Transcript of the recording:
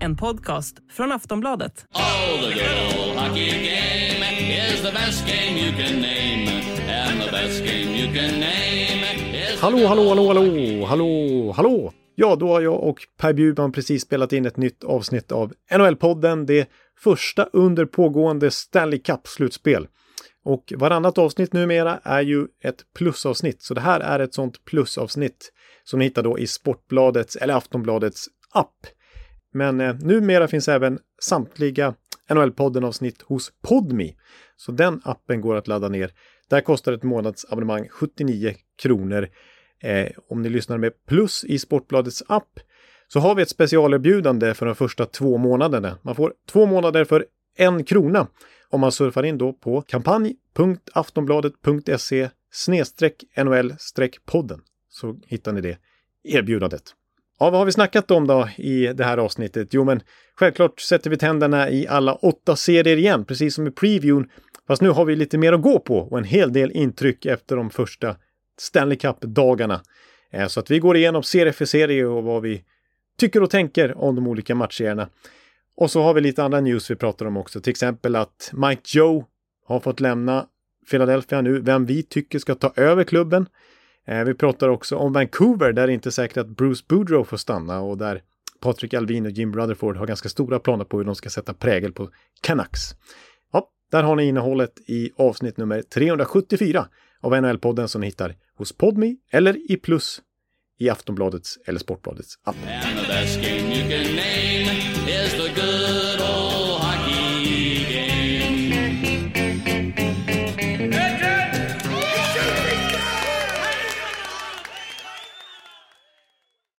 En podcast från Aftonbladet. Oh, the good old hockey game is the best game you can name. And the best game you can name. Hallå, hallå, hallå, hallå, hallå, hallå! Ja, då har jag och Per Bjurman precis spelat in ett nytt avsnitt av NHL-podden. Det första under pågående Stanley Cup-slutspel. Och varannat avsnitt numera är ju ett plusavsnitt, så det här är ett sånt plusavsnitt som ni hittar då i Sportbladets eller Aftonbladets app. Men eh, numera finns även samtliga NHL-podden-avsnitt hos Podmi. Så den appen går att ladda ner. Där kostar ett månadsabonnemang 79 kronor. Eh, om ni lyssnar med plus i Sportbladets app så har vi ett specialerbjudande för de första två månaderna. Man får två månader för en krona om man surfar in då på kampanj.aftonbladet.se NHL-podden så hittar ni det erbjudandet. Ja, vad har vi snackat om då i det här avsnittet? Jo, men självklart sätter vi tänderna i alla åtta serier igen, precis som i previewn. Fast nu har vi lite mer att gå på och en hel del intryck efter de första Stanley Cup-dagarna. Eh, så att vi går igenom serie för serie och vad vi tycker och tänker om de olika matchserierna. Och så har vi lite andra news vi pratar om också, till exempel att Mike Joe har fått lämna Philadelphia nu, vem vi tycker ska ta över klubben. Eh, vi pratar också om Vancouver där det inte är säkert att Bruce Boudreau får stanna och där Patrick Alvin och Jim Rutherford har ganska stora planer på hur de ska sätta prägel på Canucks. Ja, där har ni innehållet i avsnitt nummer 374 av NHL-podden som ni hittar hos Podmi eller i plus i Aftonbladets eller Sportbladets app.